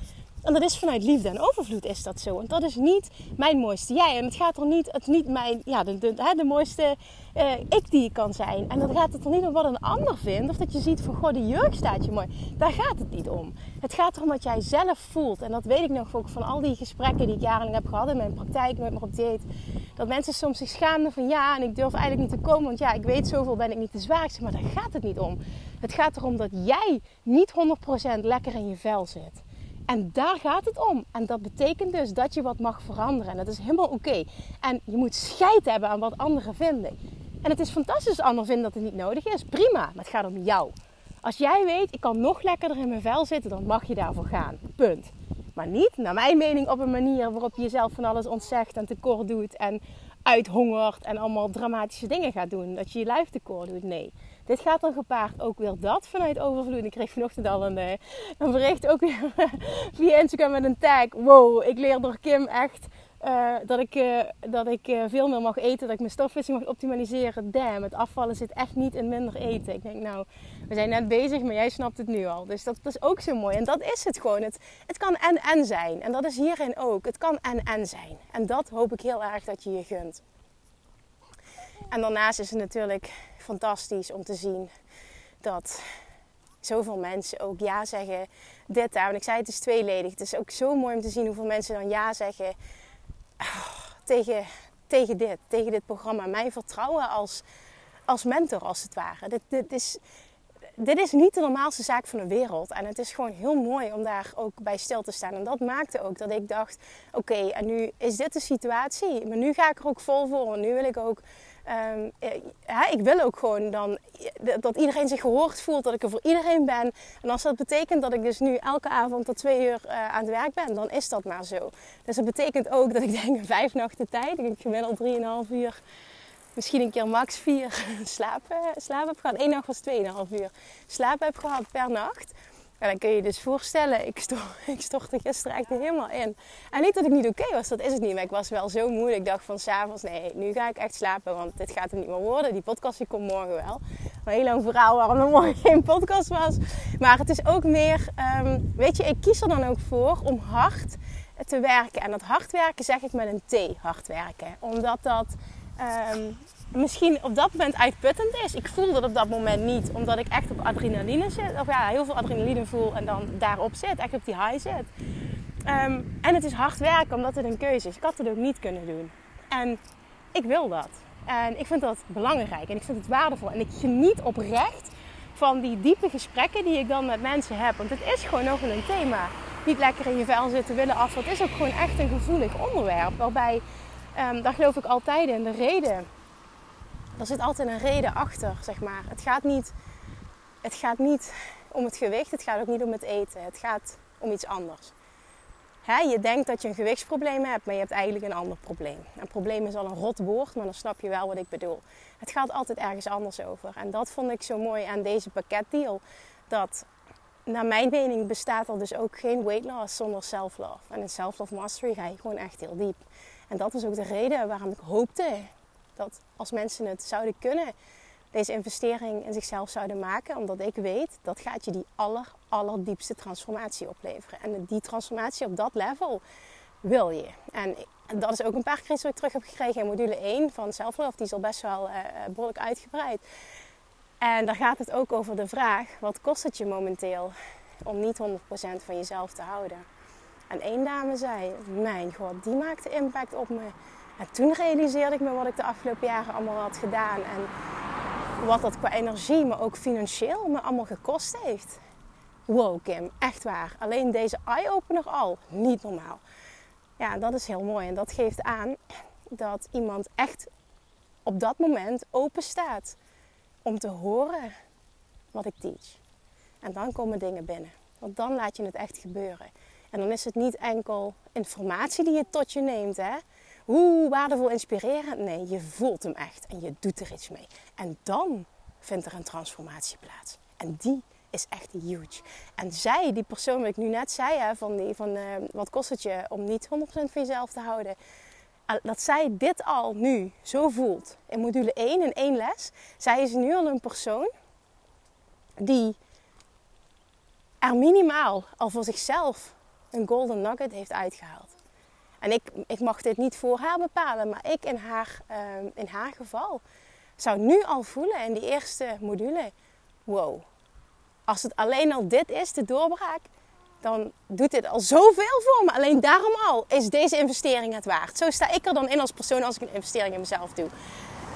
En dat is vanuit liefde en overvloed is dat zo. En dat is niet mijn mooiste jij. En het gaat er niet, het niet mijn, ja, de, de, de, de mooiste uh, ik die ik kan zijn. En dan gaat het er niet om wat een ander vindt. Of dat je ziet van, goh, die jurk staat je mooi. Daar gaat het niet om. Het gaat erom wat jij zelf voelt. En dat weet ik nog ook van al die gesprekken die ik jarenlang heb gehad in mijn praktijk met mijn op dieet. Dat mensen soms zich schaamden van, ja, en ik durf eigenlijk niet te komen. Want ja, ik weet zoveel, ben ik niet te zwaar. Ik zeg, maar daar gaat het niet om. Het gaat erom dat jij niet 100% lekker in je vel zit. En daar gaat het om. En dat betekent dus dat je wat mag veranderen. En dat is helemaal oké. En je moet scheid hebben aan wat anderen vinden. En het is fantastisch als anderen vinden dat het niet nodig is. Prima, maar het gaat om jou. Als jij weet, ik kan nog lekkerder in mijn vel zitten, dan mag je daarvoor gaan. Punt. Maar niet, naar mijn mening, op een manier waarop je jezelf van alles ontzegt en tekort doet. En uithongert en allemaal dramatische dingen gaat doen. Dat je je lijf tekort doet. Nee. Dit gaat dan gepaard ook weer dat vanuit overvloed. Ik kreeg vanochtend al een, eh, een bericht ook weer via Instagram met een tag. Wow, ik leer door Kim echt uh, dat ik, uh, dat ik veel meer mag eten. Dat ik mijn stofwissing mag optimaliseren. Damn, het afvallen zit echt niet in minder eten. Ik denk nou, we zijn net bezig, maar jij snapt het nu al. Dus dat, dat is ook zo mooi. En dat is het gewoon. Het, het kan en-en zijn. En dat is hierin ook. Het kan en-en zijn. En dat hoop ik heel erg dat je je gunt. En daarnaast is het natuurlijk fantastisch om te zien dat zoveel mensen ook ja zeggen. Dit daar. En ik zei het is tweeledig. Het is ook zo mooi om te zien hoeveel mensen dan ja zeggen oh, tegen, tegen dit. Tegen dit programma. Mij vertrouwen als, als mentor als het ware. Dit, dit, is, dit is niet de normaalste zaak van de wereld. En het is gewoon heel mooi om daar ook bij stil te staan. En dat maakte ook dat ik dacht: oké, en nu is dit de situatie. Maar nu ga ik er ook vol voor. En nu wil ik ook Um, ja, ik wil ook gewoon dan dat iedereen zich gehoord voelt, dat ik er voor iedereen ben. En als dat betekent dat ik dus nu elke avond tot twee uur uh, aan het werk ben, dan is dat maar zo. Dus dat betekent ook dat ik denk vijf nachten tijd, ik gemiddeld drieënhalf uur, misschien een keer max vier slapen heb gehad. Eén nacht was tweeënhalf uur slapen heb gehad per nacht. En dan kun je je dus voorstellen, ik, stort, ik stortte gisteren echt helemaal in. En niet dat ik niet oké was, dat is het niet. Maar ik was wel zo moe. Ik dacht van s'avonds, nee, nu ga ik echt slapen. Want dit gaat er niet meer worden. Die podcast die komt morgen wel. Een heel lang verhaal waarom er morgen geen podcast was. Maar het is ook meer, um, weet je, ik kies er dan ook voor om hard te werken. En dat hard werken zeg ik met een T, hard werken. Omdat dat... Um, misschien op dat moment uitputtend is. Ik voel dat op dat moment niet, omdat ik echt op adrenaline zit. Of ja, heel veel adrenaline voel en dan daarop zit, echt op die high zit. Um, en het is hard werken, omdat het een keuze is. Ik had het ook niet kunnen doen. En ik wil dat. En ik vind dat belangrijk en ik vind het waardevol. En ik geniet oprecht van die diepe gesprekken die ik dan met mensen heb. Want het is gewoon nog een thema. Niet lekker in je vel zitten, willen af. Het is ook gewoon echt een gevoelig onderwerp. Waarbij, um, daar geloof ik altijd in, de reden er zit altijd een reden achter, zeg maar. Het gaat niet, het gaat niet om het gewicht, het gaat ook niet om het eten. Het gaat om iets anders. Je denkt dat je een gewichtsprobleem hebt, maar je hebt eigenlijk een ander probleem. Een probleem is al een rot woord, maar dan snap je wel wat ik bedoel. Het gaat altijd ergens anders over. En dat vond ik zo mooi aan deze pakketdeal. Dat naar mijn mening bestaat er dus ook geen weight loss zonder self-love. En in self-love mastery ga je gewoon echt heel diep. En dat was ook de reden waarom ik hoopte dat als mensen het zouden kunnen, deze investering in zichzelf zouden maken. Omdat ik weet, dat gaat je die aller, allerdiepste transformatie opleveren. En die transformatie op dat level wil je. En dat is ook een paar keer wat ik terug heb gekregen in module 1 van Self-Love. Die is al best wel uh, behoorlijk uitgebreid. En daar gaat het ook over de vraag, wat kost het je momenteel om niet 100% van jezelf te houden? En één dame zei, mijn god, die maakte impact op me. En toen realiseerde ik me wat ik de afgelopen jaren allemaal had gedaan. En wat dat qua energie, maar ook financieel me allemaal gekost heeft. Wow, Kim, echt waar. Alleen deze eye-opener al, niet normaal. Ja, dat is heel mooi. En dat geeft aan dat iemand echt op dat moment open staat om te horen wat ik teach. En dan komen dingen binnen. Want dan laat je het echt gebeuren. En dan is het niet enkel informatie die je tot je neemt. Hè? Hoe waardevol, inspirerend. Nee, je voelt hem echt en je doet er iets mee. En dan vindt er een transformatie plaats. En die is echt huge. En zij, die persoon wat ik nu net zei, hè, van, die, van uh, wat kost het je om niet 100% van jezelf te houden. dat zij dit al nu zo voelt in module 1 in één les. Zij is nu al een persoon die er minimaal al voor zichzelf een golden nugget heeft uitgehaald. En ik, ik mag dit niet voor haar bepalen, maar ik in haar, ehm, in haar geval zou nu al voelen in die eerste module: wow, als het alleen al dit is, de doorbraak, dan doet dit al zoveel voor me. Alleen daarom al is deze investering het waard. Zo sta ik er dan in als persoon als ik een investering in mezelf doe.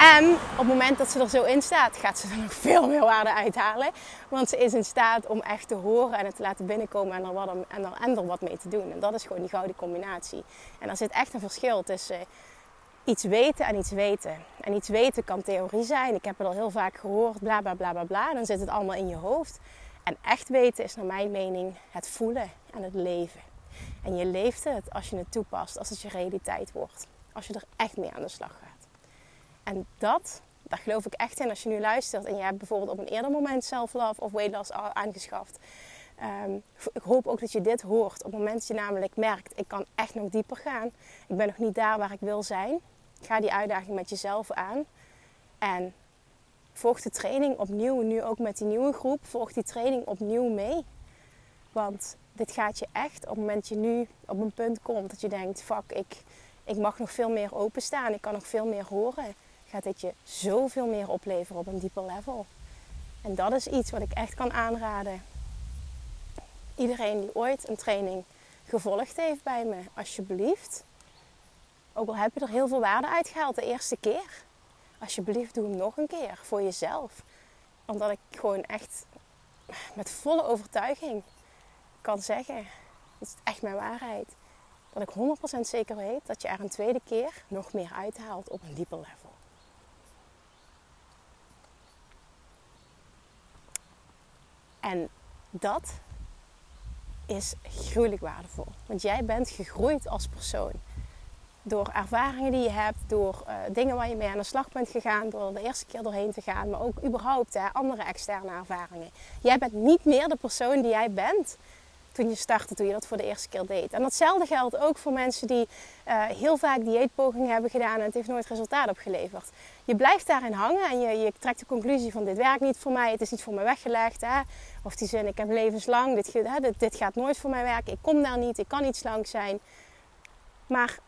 En op het moment dat ze er zo in staat, gaat ze er nog veel meer waarde uithalen. Want ze is in staat om echt te horen en het te laten binnenkomen en er, wat, en er, en wat mee te doen. En dat is gewoon die gouden combinatie. En er zit echt een verschil tussen iets weten en iets weten. En iets weten kan theorie zijn. Ik heb het al heel vaak gehoord, bla bla bla bla bla. Dan zit het allemaal in je hoofd. En echt weten is naar mijn mening het voelen en het leven. En je leeft het als je het toepast, als het je realiteit wordt. Als je er echt mee aan de slag gaat. En dat, daar geloof ik echt in. Als je nu luistert en je hebt bijvoorbeeld op een eerder moment self-love of weight loss aangeschaft. Um, ik hoop ook dat je dit hoort. Op het moment dat je namelijk merkt, ik kan echt nog dieper gaan. Ik ben nog niet daar waar ik wil zijn. Ga die uitdaging met jezelf aan. En volg de training opnieuw, nu ook met die nieuwe groep, volg die training opnieuw mee. Want dit gaat je echt, op het moment dat je nu op een punt komt dat je denkt, fuck, ik, ik mag nog veel meer openstaan, ik kan nog veel meer horen, gaat dit je zoveel meer opleveren op een dieper level. En dat is iets wat ik echt kan aanraden. Iedereen die ooit een training gevolgd heeft bij me, alsjeblieft. Ook al heb je er heel veel waarde uitgehaald de eerste keer alsjeblieft doe hem nog een keer voor jezelf. Omdat ik gewoon echt met volle overtuiging kan zeggen, dat is echt mijn waarheid, dat ik 100% zeker weet dat je er een tweede keer nog meer uithaalt op een dieper level. En dat is gruwelijk waardevol. Want jij bent gegroeid als persoon door ervaringen die je hebt, door uh, dingen waar je mee aan de slag bent gegaan, door de eerste keer doorheen te gaan, maar ook überhaupt hè, andere externe ervaringen. Jij bent niet meer de persoon die jij bent toen je startte, toen je dat voor de eerste keer deed. En datzelfde geldt ook voor mensen die uh, heel vaak dieetpogingen hebben gedaan en het heeft nooit resultaat opgeleverd. Je blijft daarin hangen en je, je trekt de conclusie van dit werkt niet voor mij, het is niet voor mij weggelegd. Hè? Of die zin, ik heb levenslang, dit, hè, dit, dit gaat nooit voor mij werken, ik kom daar niet, ik kan niet slank zijn. Maar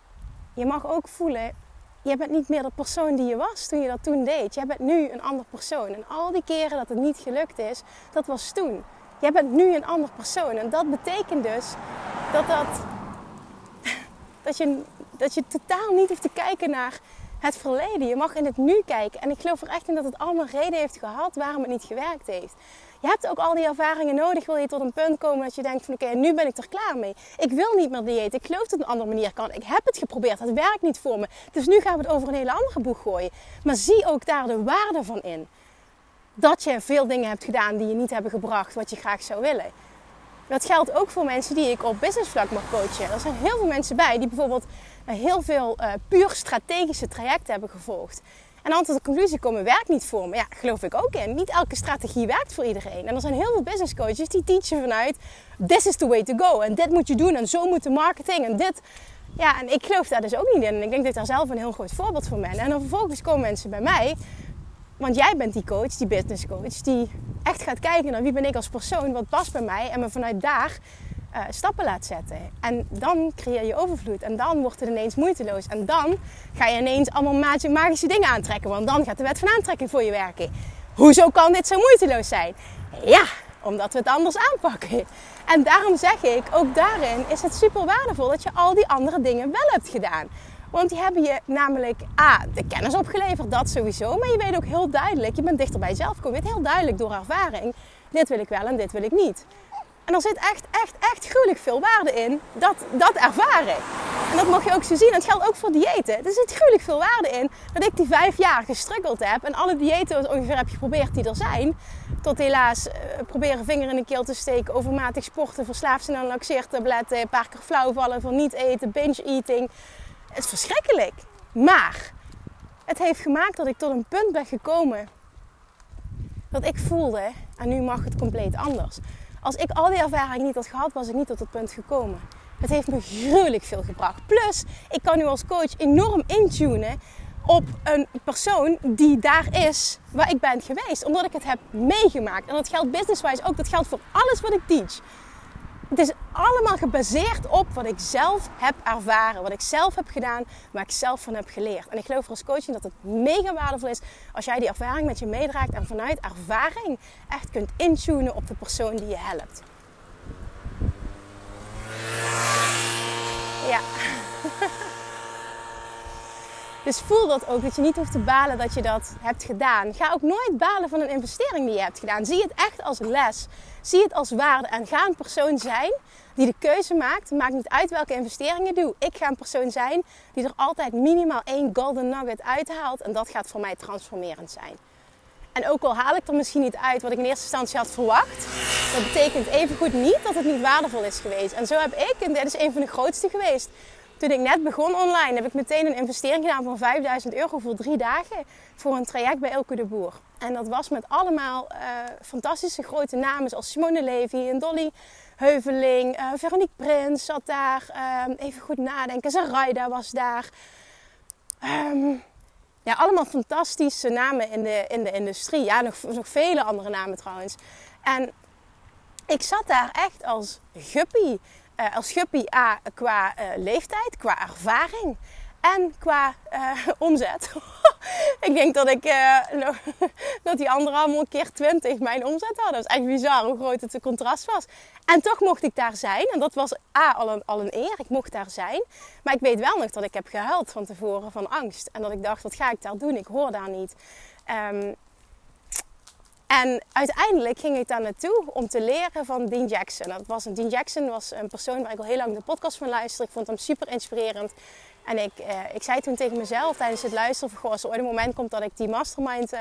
je mag ook voelen, je bent niet meer de persoon die je was toen je dat toen deed. Jij bent nu een ander persoon. En al die keren dat het niet gelukt is, dat was toen. Jij bent nu een ander persoon. En dat betekent dus dat, dat, dat, je, dat je totaal niet hoeft te kijken naar het verleden. Je mag in het nu kijken. En ik geloof er echt in dat het allemaal reden heeft gehad waarom het niet gewerkt heeft. Je hebt ook al die ervaringen nodig. Wil je tot een punt komen dat je denkt van oké, nu ben ik er klaar mee. Ik wil niet meer dieet. Ik geloof dat het een andere manier kan. Ik heb het geprobeerd. Het werkt niet voor me. Dus nu gaan we het over een hele andere boeg gooien. Maar zie ook daar de waarde van in. Dat je veel dingen hebt gedaan die je niet hebben gebracht wat je graag zou willen. Dat geldt ook voor mensen die ik op businessvlak mag coachen. Er zijn heel veel mensen bij die bijvoorbeeld heel veel uh, puur strategische trajecten hebben gevolgd. En dan tot de conclusie komen, werkt niet voor me. Ja, geloof ik ook in. Niet elke strategie werkt voor iedereen. En er zijn heel veel business coaches die teachen vanuit, this is the way to go. En dit moet je doen en zo moet de marketing en dit. Ja, en ik geloof daar dus ook niet in. En ik denk dat ik daar zelf een heel groot voorbeeld van ben. En dan vervolgens komen mensen bij mij, want jij bent die coach, die business coach, die echt gaat kijken naar wie ben ik als persoon, wat past bij mij. En me vanuit daar uh, stappen laat zetten. En dan creëer je overvloed. En dan wordt het ineens moeiteloos. En dan ga je ineens allemaal magische dingen aantrekken. Want dan gaat de wet van aantrekking voor je werken. Hoezo kan dit zo moeiteloos zijn? Ja, omdat we het anders aanpakken. En daarom zeg ik, ook daarin is het super waardevol dat je al die andere dingen wel hebt gedaan. Want die hebben je namelijk A, de kennis opgeleverd, dat sowieso. Maar je weet ook heel duidelijk, je bent dichter bij jezelf gekomen. Je weet heel duidelijk door ervaring, dit wil ik wel en dit wil ik niet. En er zit echt, echt, echt gruwelijk veel waarde in dat, dat ervaren. En dat mag je ook zo zien. Dat geldt ook voor diëten. Er zit gruwelijk veel waarde in dat ik die vijf jaar gestruggeld heb. En alle diëten ongeveer heb geprobeerd die er zijn. Tot helaas uh, proberen vinger in de keel te steken. Overmatig sporten, verslaafd zijn aan laxeertabletten. Een paar keer flauw van niet eten, binge eating. Het is verschrikkelijk. Maar het heeft gemaakt dat ik tot een punt ben gekomen. Dat ik voelde, en nu mag het compleet anders. Als ik al die ervaring niet had gehad, was ik niet tot het punt gekomen. Het heeft me gruwelijk veel gebracht. Plus, ik kan nu als coach enorm intunen op een persoon die daar is waar ik ben geweest. Omdat ik het heb meegemaakt. En dat geldt businesswise ook. Dat geldt voor alles wat ik teach. Het is allemaal gebaseerd op wat ik zelf heb ervaren. Wat ik zelf heb gedaan. Waar ik zelf van heb geleerd. En ik geloof als coaching dat het mega waardevol is. Als jij die ervaring met je meedraagt. En vanuit ervaring echt kunt intunen op de persoon die je helpt. Ja. Dus voel dat ook, dat je niet hoeft te balen dat je dat hebt gedaan. Ga ook nooit balen van een investering die je hebt gedaan. Zie het echt als les. Zie het als waarde en ga een persoon zijn die de keuze maakt. Maakt niet uit welke investeringen je doet. Ik ga een persoon zijn die er altijd minimaal één golden nugget uithaalt. En dat gaat voor mij transformerend zijn. En ook al haal ik er misschien niet uit wat ik in eerste instantie had verwacht, dat betekent evengoed niet dat het niet waardevol is geweest. En zo heb ik, en dit is een van de grootste geweest, toen ik net begon online, heb ik meteen een investering gedaan van 5000 euro voor drie dagen voor een traject bij Elke de Boer. En dat was met allemaal uh, fantastische grote namen zoals Simone Levy en Dolly Heuveling, uh, Veronique Prins zat daar. Uh, even goed nadenken, Zaraida was daar. Um, ja, allemaal fantastische namen in de, in de industrie. Ja, nog, nog vele andere namen trouwens. En ik zat daar echt als guppy. Uh, als guppy A qua uh, leeftijd, qua ervaring en qua uh, omzet. ik denk dat ik dat die anderen allemaal keer 20 mijn omzet hadden. Dat is echt bizar hoe groot het contrast was. En toch mocht ik daar zijn. En dat was A, al een, al een eer. Ik mocht daar zijn. Maar ik weet wel nog dat ik heb gehuild van tevoren van angst. En dat ik dacht, wat ga ik daar doen? Ik hoor daar niet. Um, en uiteindelijk ging ik daar naartoe om te leren van Dean Jackson. Dat was een, Dean Jackson was een persoon waar ik al heel lang de podcast van luister. Ik vond hem super inspirerend. En ik, eh, ik zei toen tegen mezelf tijdens het luisteren als er ooit een moment komt dat ik die mastermind... Eh,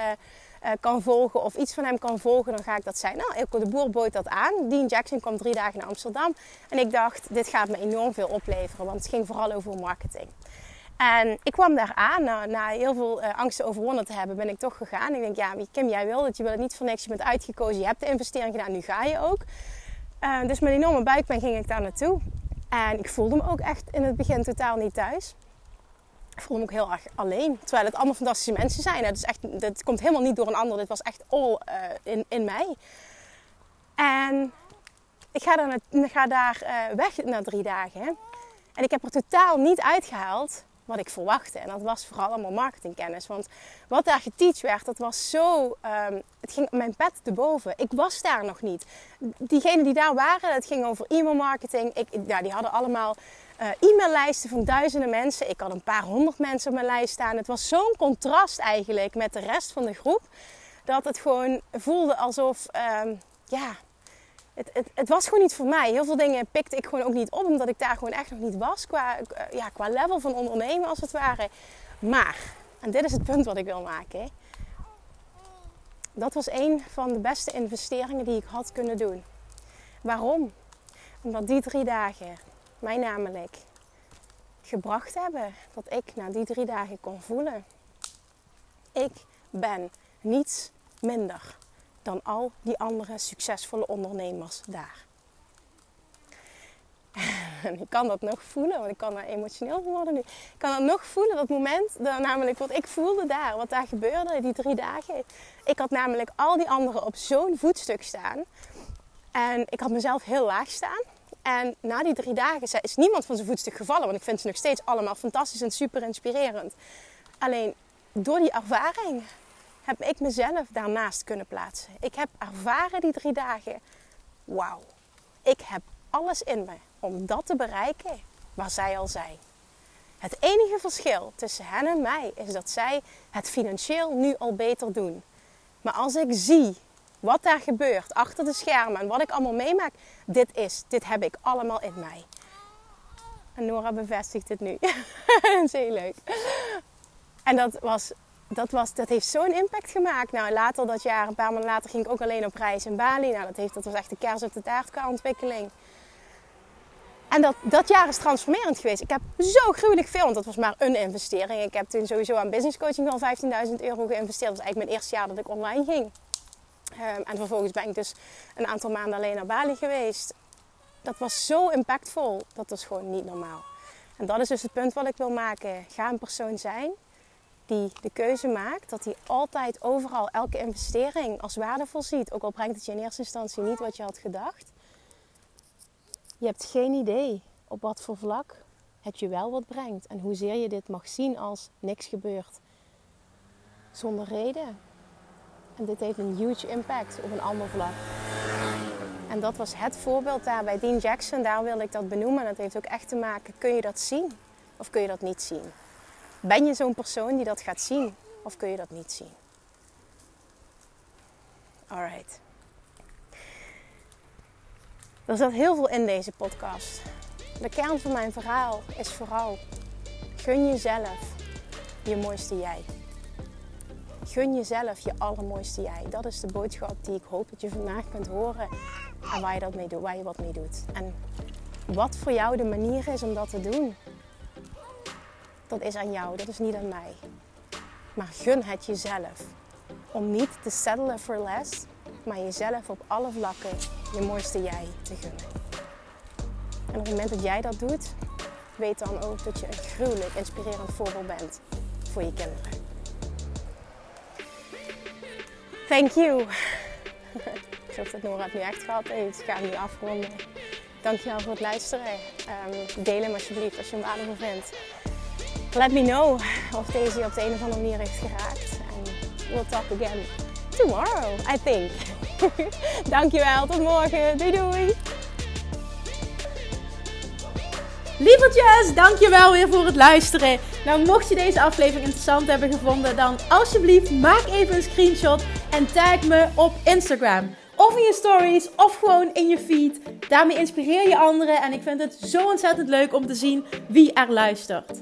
uh, kan volgen of iets van hem kan volgen, dan ga ik dat zijn. Nou, Ilko de Boer bood dat aan. Dean Jackson kwam drie dagen naar Amsterdam. En ik dacht, dit gaat me enorm veel opleveren, want het ging vooral over marketing. En ik kwam daar aan, na, na heel veel uh, angsten overwonnen te hebben, ben ik toch gegaan. Ik denk, ja, Kim, jij wil het, je wil het niet voor niks, je bent uitgekozen, je hebt de investering gedaan, nu ga je ook. Uh, dus met een enorme buikpijn ging ik daar naartoe. En ik voelde me ook echt in het begin totaal niet thuis. Ik voelde me ook heel erg alleen. Terwijl het allemaal fantastische mensen zijn. Het, is echt, het komt helemaal niet door een ander. Dit was echt all uh, in, in mij. En ik ga, ga daar weg na drie dagen. En ik heb er totaal niet uitgehaald wat ik verwachtte. En dat was vooral allemaal marketingkennis. Want wat daar geteacht werd, dat was zo... Um, het ging mijn pet te boven. Ik was daar nog niet. Diegenen die daar waren, het ging over e-mail marketing. Ik, ja, die hadden allemaal uh, e-maillijsten van duizenden mensen. Ik had een paar honderd mensen op mijn lijst staan. Het was zo'n contrast eigenlijk met de rest van de groep. Dat het gewoon voelde alsof, um, ja, het, het, het, was gewoon niet voor mij. Heel veel dingen pikte ik gewoon ook niet op, omdat ik daar gewoon echt nog niet was. Qua, ja, qua level van ondernemen als het ware. Maar, en dit is het punt wat ik wil maken. Dat was een van de beste investeringen die ik had kunnen doen. Waarom? Omdat die drie dagen mij namelijk gebracht hebben dat ik na die drie dagen kon voelen. Ik ben niets minder dan al die andere succesvolle ondernemers daar. Ik kan dat nog voelen, want ik kan daar emotioneel van worden nu. Ik kan dat nog voelen, dat moment, dat, namelijk wat ik voelde daar, wat daar gebeurde die drie dagen. Ik had namelijk al die anderen op zo'n voetstuk staan. En ik had mezelf heel laag staan. En na die drie dagen is niemand van zijn voetstuk gevallen. Want ik vind ze nog steeds allemaal fantastisch en super inspirerend. Alleen door die ervaring heb ik mezelf daarnaast kunnen plaatsen. Ik heb ervaren die drie dagen. Wauw, ik heb alles in me om dat te bereiken waar zij al zijn. Het enige verschil tussen hen en mij is dat zij het financieel nu al beter doen. Maar als ik zie wat daar gebeurt achter de schermen en wat ik allemaal meemaak, dit is, dit heb ik allemaal in mij. En Nora bevestigt het nu. dat heel leuk. En dat was, dat was, dat heeft zo'n impact gemaakt. Nou, later dat jaar, een paar maanden later, ging ik ook alleen op reis in Bali. Nou, dat, heeft, dat was echt de kers op de taart qua ontwikkeling. En dat, dat jaar is transformerend geweest. Ik heb zo gruwelijk veel, want dat was maar een investering. Ik heb toen sowieso aan business coaching al 15.000 euro geïnvesteerd. Dat was eigenlijk mijn eerste jaar dat ik online ging. Um, en vervolgens ben ik dus een aantal maanden alleen naar Bali geweest. dat was zo impactvol. Dat was gewoon niet normaal. En dat is dus het punt wat ik wil maken. Ga een persoon zijn die de keuze maakt dat hij altijd overal elke investering als waardevol ziet. Ook al brengt het je in eerste instantie niet wat je had gedacht. Je hebt geen idee op wat voor vlak het je wel wat brengt. En hoezeer je dit mag zien als niks gebeurt. Zonder reden. En dit heeft een huge impact op een ander vlak. En dat was het voorbeeld daar bij Dean Jackson. Daar wilde ik dat benoemen. En dat heeft ook echt te maken, kun je dat zien of kun je dat niet zien? Ben je zo'n persoon die dat gaat zien of kun je dat niet zien? Alright. Er zat heel veel in deze podcast. De kern van mijn verhaal is vooral: gun jezelf je mooiste jij. Gun jezelf je allermooiste jij. Dat is de boodschap die ik hoop dat je vandaag kunt horen en waar je, dat mee doet, waar je wat mee doet. En wat voor jou de manier is om dat te doen, dat is aan jou, dat is niet aan mij. Maar gun het jezelf. Om niet te settelen for less, maar jezelf op alle vlakken je mooiste jij te gunnen. En op het moment dat jij dat doet, weet dan ook dat je een gruwelijk inspirerend voorbeeld bent voor je kinderen. Thank you. Ik hoop dat Nora het nu echt gehad heeft. Ik ga hem nu afronden. Dankjewel voor het luisteren. Um, deel hem alsjeblieft als je hem waardevol vindt. Let me know of deze je op de een of andere manier heeft geraakt. En we'll talk again tomorrow, I think. Dankjewel, tot morgen. Doei doei. Lievertjes, dankjewel weer voor het luisteren. Nou, mocht je deze aflevering interessant hebben gevonden, dan alsjeblieft maak even een screenshot en tag me op Instagram. Of in je stories, of gewoon in je feed. Daarmee inspireer je anderen en ik vind het zo ontzettend leuk om te zien wie er luistert.